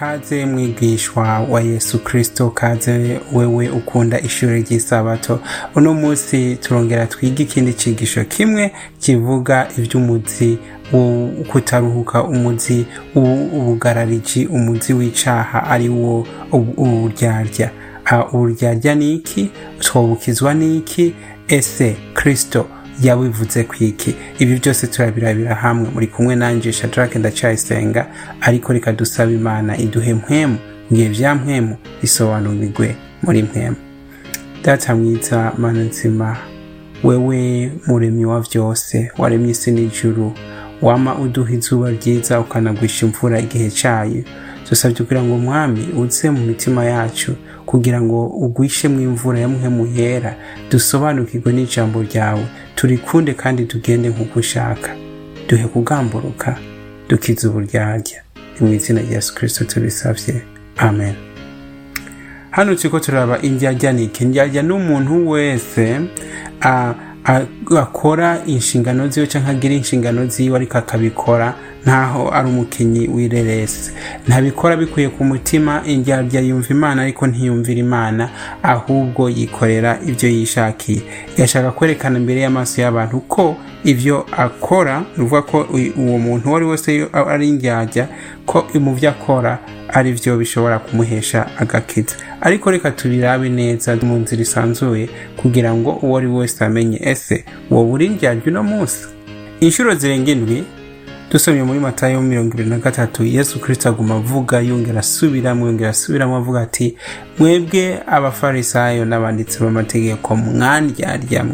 kaze mwigishwa wa yesu kristo kaze wewe ukunda ishuri ry'isabato. Uno munsi turongera twiga ikindi cigisho kimwe kivuga ivy'umuzi kutaruhuka umuzi ubugarariji umuzi w'icaha ari wo uburyarya uburyarya ni iki? Twobukizwa n'iki ese kristo yabivuze kwiki ibi byose turabirabira hamwe. Muri kumwe nanje shadrake ndacyayisenga ariko reka dusaba imana iduhe mpwemu ngiye vya mpwemu bisobanurirwe muri mpwemu data mwiza mana nzima wewe muremyi wa vyose waremye isi n'ijuru wama uduha izuba ryiza ukanagwisha imvura igihe cayo dusabye kugira ngo umwami uze mu mitima yacu kugira ngo ugwishemwo imvura ya muhemu yera dusobanukirwe n'ijambo ryawe. Turikunde kandi tugende nk'uko ushaka. Duhe kugamburuka dukize uburyarya. Ni mu izina rya yesu tubisabye amen. Hano turiko turaba indyarya niki indyarya ni umuntu wese akora inshingano ziwe cyangwa agira inshingano ziwe ariko akabikora ntaho ari umukinyi w'ireresi ntabikora bikuye ku mutima indyarya yumva imana ariko ntiyumvira imana ahubwo yikorera ibyo yishakiye. Yashaka kwerekana imbere y'amaso y'abantu ko ibyo akora bivuga ko uwo muntu uwo ari wese ari indyarya ko mu byo akora ari byo bishobora kumuhesha agakiza. Ariko reka tubirabe neza mu nzira isanzuye kugira ngo uwo ari wese amenye ese wowe uri indyarya uno munsi? Inshuro zirenga indwi dusomye muri matayo mirongo ibiri na gatatu yesu kirisito aguma avuga yongera asubiramo yongera asubiramo avuga ati mwebwe abafarisayo n'abanditsi b'amategeko mwandyarya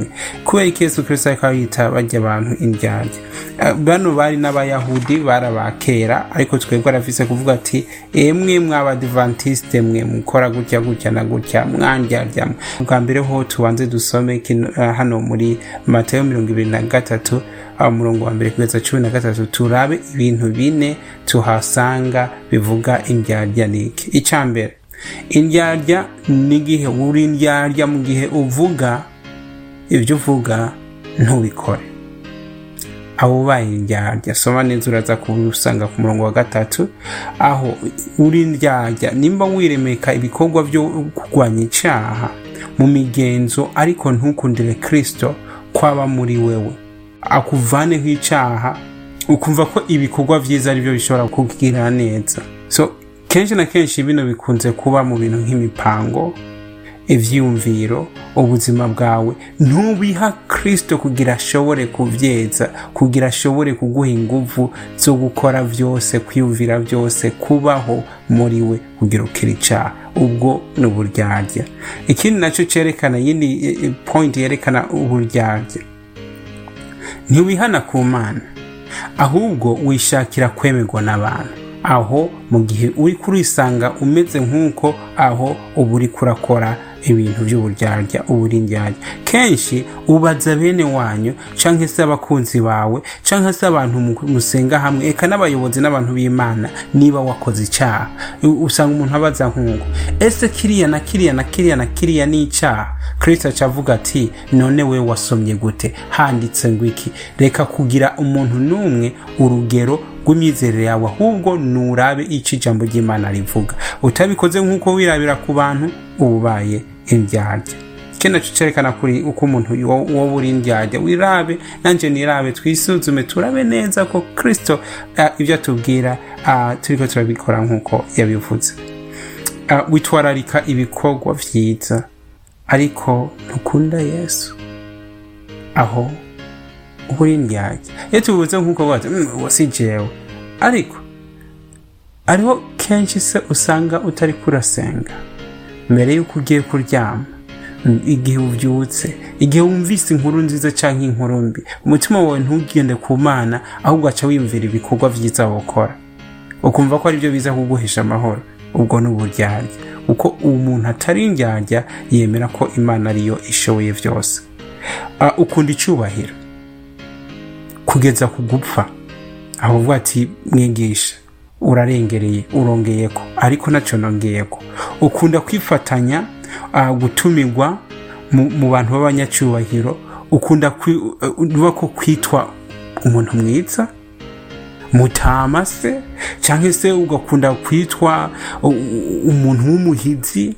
kubera ko yesu kirisito ariko yita bajya abantu indyarya. Bano bari n'abayahudi bari abakera ariko twebwe arafise kuvuga ati emwe mw'abadivantisite mwe mukora gutya gutya na gutya mwandyarya bwa mbere ho tubanze dusome hano muri matayo mirongo ibiri na gatatu umurongo wa mbere kugeza cumi na gatatu turabe ibintu bine tuhasanga bivuga indyarya niki icya mbere indyarya n'igihe uri indyarya mu gihe uvuga ibyo uvuga ntubikore. Aho ubaye indyarya soma neza uraza kubisanga ku murongo wa gatatu aho uri indyarya nimba wiremeka ibikorwa byo kurwanya icyaha mu migenzo ariko ntukundire kirisito kwaba muri wewe. Akuvaneho icyaha ukumva ko ibikorwa byiza ari byo bishobora kukugirira neza. So kenshi na kenshi bino bikunze kuba mu bintu nk'imipango ibyiyumviro ubuzima bwawe. Ntubiha kirisito kugira ashobore kubyeza kugira ashobore kuguha ingufu zo gukora byose kwiyumvira byose kubaho muri we kugira ukira icyaha ubwo ni uburyarya. Ikindi na cyo cyerekana iyindi point yerekana uburyarya. Ntiwihana ku mana. Ahubwo wishakira kwemerwa n'abantu. Aho mu gihe uri kurisanga umeze nk'uko aho uba uri kurakora. Ibintu by'uburyarya uburi indyarya kenshi ubaza bene wanyu cyangwa se abakunzi bawe cyangwa se abantu musenga hamwe eka n'abayobozi n'abantu b'imana niba wakoze icyaha. Usanga umuntu abaza nk'uko ese kiriya na kiriya na kiriya na kiriya ni icyaha? Kirisita acavuga ati none we wasomye gute? Handitse ngo iki reka kugira umuntu n'umwe urugero rw'imyizerere yawe ahubwo nurabe icyo ijambo ry'imana rivuga. Utabikoze nk'uko wirabira ku bantu uba ubaye indyarya kino cyerekana kuri uko umuntu wowe uri indyarya wirabe nanjye nirabe twisuzume turabe neza ko kirisito ibyo atubwira turi ko turabikora nk'uko yabivuze. Witwararika ibikorwa byiza ariko ntukunda yesu. Aho uri indyarya iyo tubivuze nk'uko bwacu wasi jewe. Ariko ariho kenshi se usanga utari kurasenga. Mbere y'uko ugiye kuryama igihe ubyutse igihe wumvise inkuru nziza cyangwa inkuru mbi umutima wawe ntugende ku mana ahubwo aca wiyumvira ibikorwa byiza wukora ukumva ko ari byo biza kuguhesha amahoro. Ubwo ni uburyarya. Uko umuntu atari indyarya yemera ko imana ariyo ishoboye byose. Ukunda icyubahiro? Kugeza ku gupfa. Uvuga ati mwigisha urarengereye urongeye ko. Ariko na cyo nongeye ko ukunda kwifatanya gutumirwa mu bantu b'abanyacyubahiro ukunda ko kwitwa umuntu mwiza mutama se cyangwa se ugakunda kwitwa umuntu w'umuhizi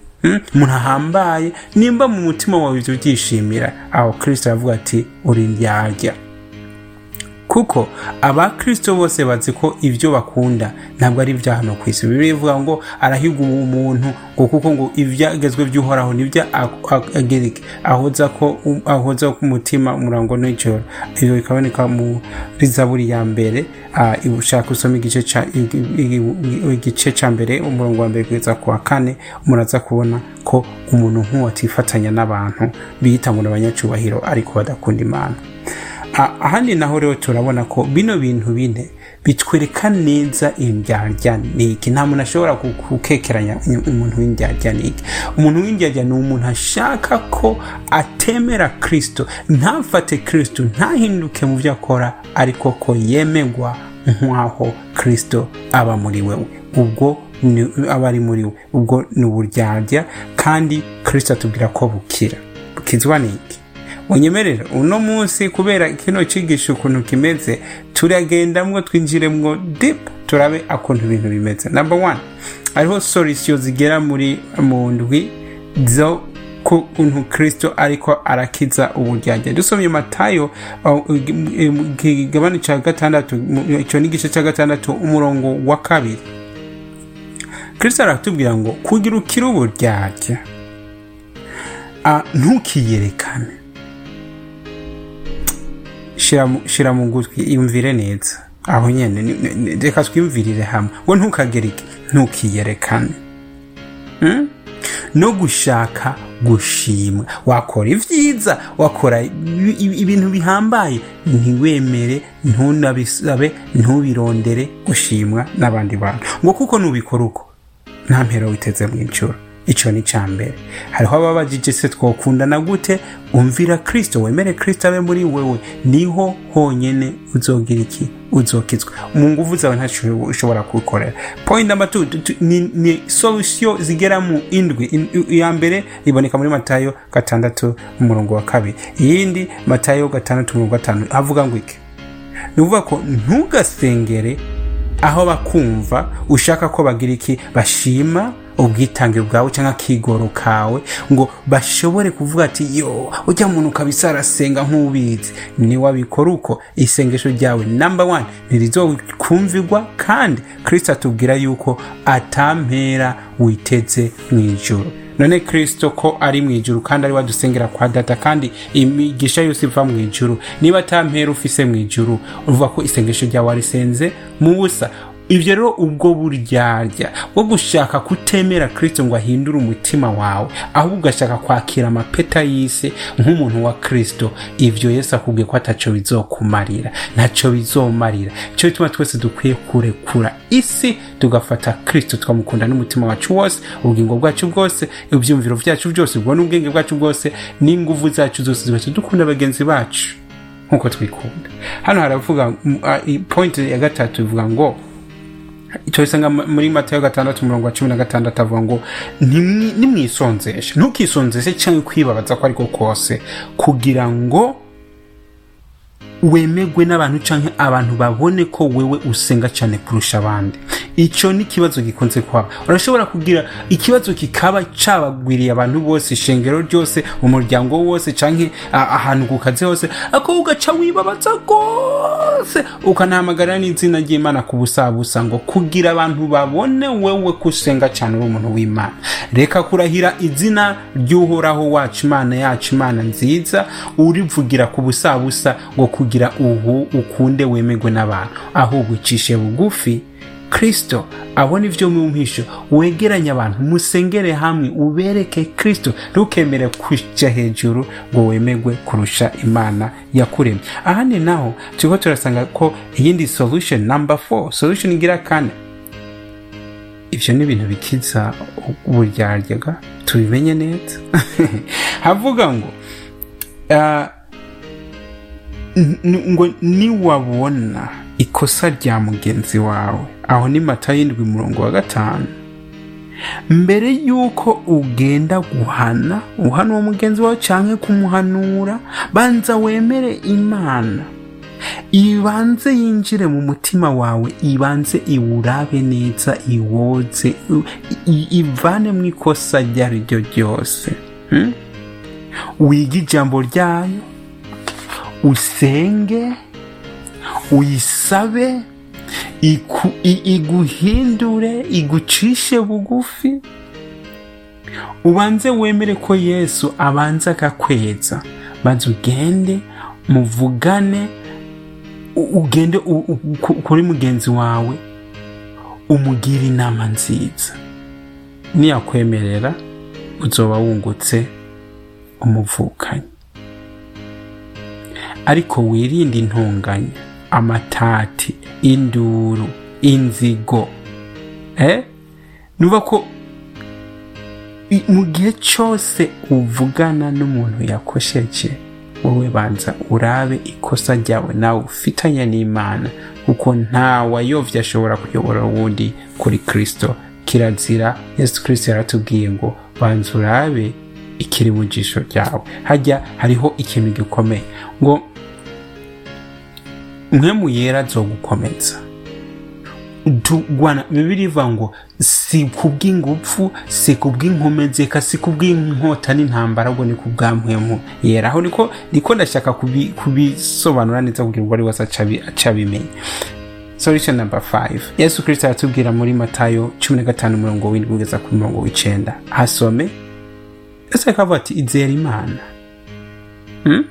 umuntu ahambaye nimba mu mutima wawe ibyo byishimira aho kirisito aravuga ati uri ndyarya. Kuko abakirisito bose bazi ko ibyo bakunda. Ntabwo ari ibya hano ku isi. Bibiri bivuga ngo arahiga umuntu ngo kuko ngo ibyagezwe by'uhoraho ni byo agerike ahoza ko ahoza ku mutima umurango n'ijoro. Ibyo bikaboneka muri zaburi ya mbere ushaka usoma igice cya mbere umurongo wa mbere kugeza ku wa kane muraza kubona ko umuntu nk'uwo atifatanya n'abantu biyita ngo ni abanyacyubahiro ariko badakunda imana. Ahandi naho rero turabona ko bino bintu bine bitwereka neza indyarya niki. Nta muntu ashobora gukekeranya umuntu w'indyarya niki. Umuntu w'indyarya ni umuntu ashaka ko atemera kirisito ntafate kirisito ntahinduke mu byo akora ariko ko yemegwa nk'aho kirisito aba muri wewe ubwo aba ari muri we. Ubwo ni uburyarya kandi kirisito atubwira ko bukira. Bukizwa niki? Unyemerera uno munsi kubera kino cyigisho ukuntu kimeze turagendamwo twinjiremwo dipu turabe akuntu ibintu bimeze. Namba wani hariho solisiyo zigera muri mu ndwi zo kuntu kirisito ariko arakiza uburyarya. Dusomye matayo igabane cya gatandatu icyo ni igice cya gatandatu umurongo wa kabiri. Kirisito aratubwira ngo kugira ukire uburyarya ntukiyerekane. Shira mu gutwi yumvire neza. Aho nyine reka twiyumvirire hamwe. Ngo ntukagerike ntukiyerekane no gushaka gushimwa. Wakora ibyiza wakora ibintu bihambaye. Ntiwemere ntunabisabe ntubirondere gushimwa n'abandi bantu. Ngo kuko nubikora uko nta mpero witeze mu icuro icyo ni icya mbere. Hariho ababajije se twakundana gute? Umvira kirisito wemere kirisito abe muri wewe ni ho honyine uzogira iki? Uzokizwa mu nguvu zawe ntacyo ushobora kubikorera. Point namba tu ni solusiyo zigera mu indwi. Iya mbere iboneka muri matayo gatandatu umurongo wa kabiri. Iyindi matayo gatandatu umurongo wa gatanu. Havuga ngo iki? Ni ukuvuga ko ntugasengere aho bakumva ushaka ko bagira iki? Bashima ubwitange bwawe cyangwa akigoro kawe ngo bashobore kuvuga ati yo ujya muntu ukabisa arasenga nk'ubizi niwabikora uko? Isengesho ryawe namba wani ntirizokumvirwa kandi kirisito atubwira yuko atampera witeze mu ijoro none kirisito ko ari mu ijuru kandi ari wadusengera kwa data kandi imigisha yose iva mu ijuru. Niba atampera ufise mu ijuru uvuga ko isengesho ryawe warisenze mu busa. Ibyo rero ubwo buryarya bwo gushaka kutemera kirisito ngo ahindure umutima wawe ahubwo ugashaka kwakira amapeta y'isi nk'umuntu wa kirisito ibyo Yesu akubwiye ko atacyo bizokumarira ntacyo bizomarira. Cyo bituma twese dukwiye kurekura isi tugafata kirisito tukamukunda n'umutima wacu wose ubugingo bwacu bwose ibyumviro byacu byose ubwo n'ubwenge bwacu bwose n'ingufu zacu zose zibasha dukunda bagenzi bacu nk'uko twikunda. Hano haravuga pointi ya gatatu ivuga ngo icyo bisanga muri matayo gatandatu umurongo wa cumi na gatandatu avuga ngo nimwisonzeshe ntukisonzeshe cyangwa kwibabaza ko ariko kose. Kugira ngo wemegwe n'abantu cyangwa abantu babone ko wewe usenga cyane kurusha abandi. Icyo ni ikibazo gikunze kuhaba. Urashobora kugira ikibazo kikaba cyabagwiriye abantu bose ishengero ryose umuryango wose cyangwa ahantu ku kazi hose ako ugaca wibabaza rwose. Ukanahamagara n'izina ry'imana ku busabusa ngo kugira abantu babone wewe ko usenga cyane uri umuntu w'imana. Reka kurahira izina ry'uhoraho wacu imana yacu imana nziza urivugira ku busabusa ngo kugira ubu ukunde wemegwe n'abantu. Ahubwo ucishe bugufi kirisito abona ibyo mu mpisho wegeranye abantu. Musengere hamwe. Ubereke kirisito ntukemere kujya hejuru ngo wemegwe kurusha imana yakuremye ahandi naho turiho turasanga ko iyindi solution namba 4 solution igira kane. Ibyo ni ibintu bikiza uburyaryaga. Tubimenye neza. Havuga ngo ngo niwabona ikosa rya mugenzi wawe. Aho ni mata y'indwi umurongo wa gatanu. Mbere y'uko ugenda guhana uhana uwo mugenzi wawe cyangwa kumuhanura banza wemere imana. Ibanze yinjire mu mutima wawe ibanze iwurabe neza iwoze ivane mu ikosa iryo ari ryo ryose. Wige ijambo ryayo usenge uyisabe iguhindure igucishe bugufi. Ubanze wemere ko yesu abanza akakweza maze ugende muvugane ugende kuri mugenzi wawe umugire inama nziza. Niyakwemerera uzoba wungutse umuvukanyi ariko wirinde intunganya amatati induru inzigo. Eh nuba ko mu gihe cyose uvugana n'umuntu yakosheje wowe banza urabe ikosa ryawe nawe ufitanye n'imana kuko nta wayovye ashobora kuyobora uwundi kuri kristo. Kirazira yesu kristo yaratubwiye ngo banza urabe ikiri mu jisho ryawe. Hajya hariho ikintu gikomeye ngo mwe yera zogukomeza. Tugwana bibiri ivuga ngo si kubw'ingufu si kubw'inkomezeka si kubw'inkota n'intambara ahubwo ni kubw'amwemu yera. Aho niko niko ndashaka kubisobanura neza kugira ngo ari wese acabimenya solution number 5 yesu kirisito aratubwira muri matayo cumi na gatanu umurongo w'indwi kugeza ku murongo w'icenda hasome ese akavuga ati izere imana. Hmm?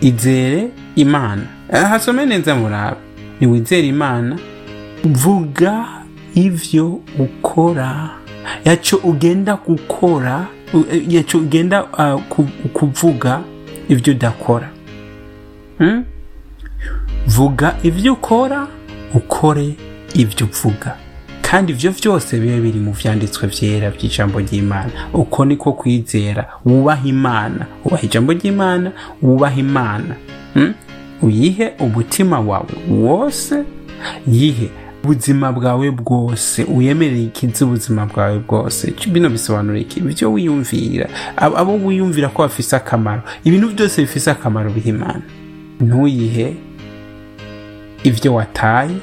izere imana. Hasome neza murabe niwizere imana vuga ivyo ukora yaco ugenda gukora yaco ugenda uh, kuvuga ivyo udakora. Hmm? vuga ivyo ukora ukore ivyo uvuga. Kandi ivyo vyose bibe biri mu vyanditswe vyera vy'ijambo ry'imana. Uko niko kwizera wubaha imana. Wubaha ijambo ry'imana wubaha imana. Hmm? Uyihe umutima wawe wose? Yihe ubuzima bwawe bwose? Uyemerere ikizi ubuzima bwawe bwose? Bino bisobanura iki? Ibyo wiyumvira. Abo wiyumvira ko bafise akamaro. Ibintu byose bifise akamaro biha imana? Ntuyihe ibyo wataye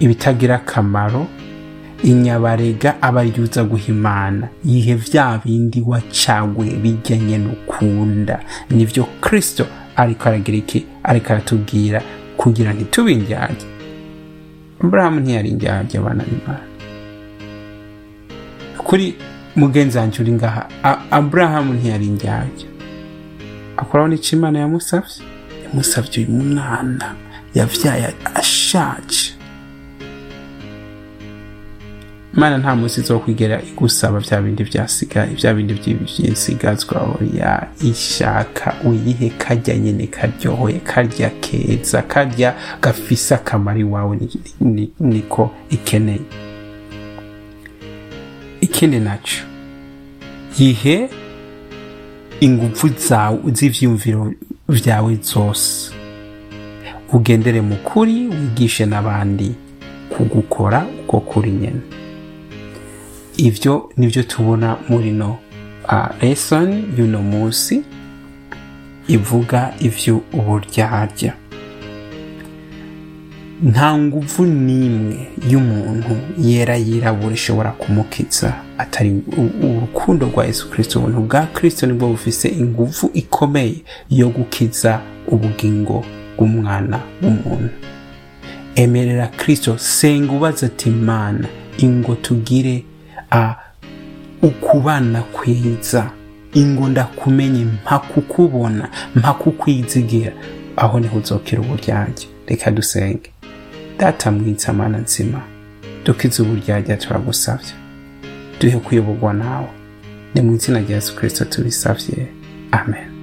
ibitagira akamaro inyabarega aba yuza guha imana. Yihe vya bindi wacaguye bijyanye n'ukunda? Nivyo kristo ariko aragira iki? Ariko aratubwira kugira ntitube indyarya. Aburahamu ntiyari indyarya abana b'imana. Kuri mugenzi wanjye uri ngaha aburahamu ntiyari indyarya. Akoraho n'icyo imana yamusabye? Yamusabye uyu mwana yavyaye ashaje. Imana nta munsi zo kwigera igusaba bya bindi byasigaye bya bindi by'insigazwa oya ishaka uyihe karya nyine karyohoye karya keza karya gafise akamaro iwawe niko ikeneye. Ikindi naco yihe ingufu zawe z'ivyumviro vyawe zose. Ugendere mu kuri wigishe n'abandi kugukora uko kuri nyene. Ivyo nivyo tubona muri no lesson y'uno munsi ivuga ivyo uburyarya nta nguvu n'imwe y'umuntu yera yirabura ishobora kumukiza atari urukundo rwa yesu kirisito ubuntu bwa kirisito ni bwo bufise inguvu ikomeye yo gukiza ubugingo bw'umwana w'umuntu. Emerera kirisito senga ubaza ati mana ingo tugire a ukubana kwiza. Ingo ndakumenye mpa kukubona mpa kukwizigira aho ni ho uzokera uburyarya. Reka dusenge. Data mwiza mana nzima. Dukize uburyarya turagusavye duhe kuyoborwa nawe. Ni mu izina rya yesu kirisito tubisavye. Amen.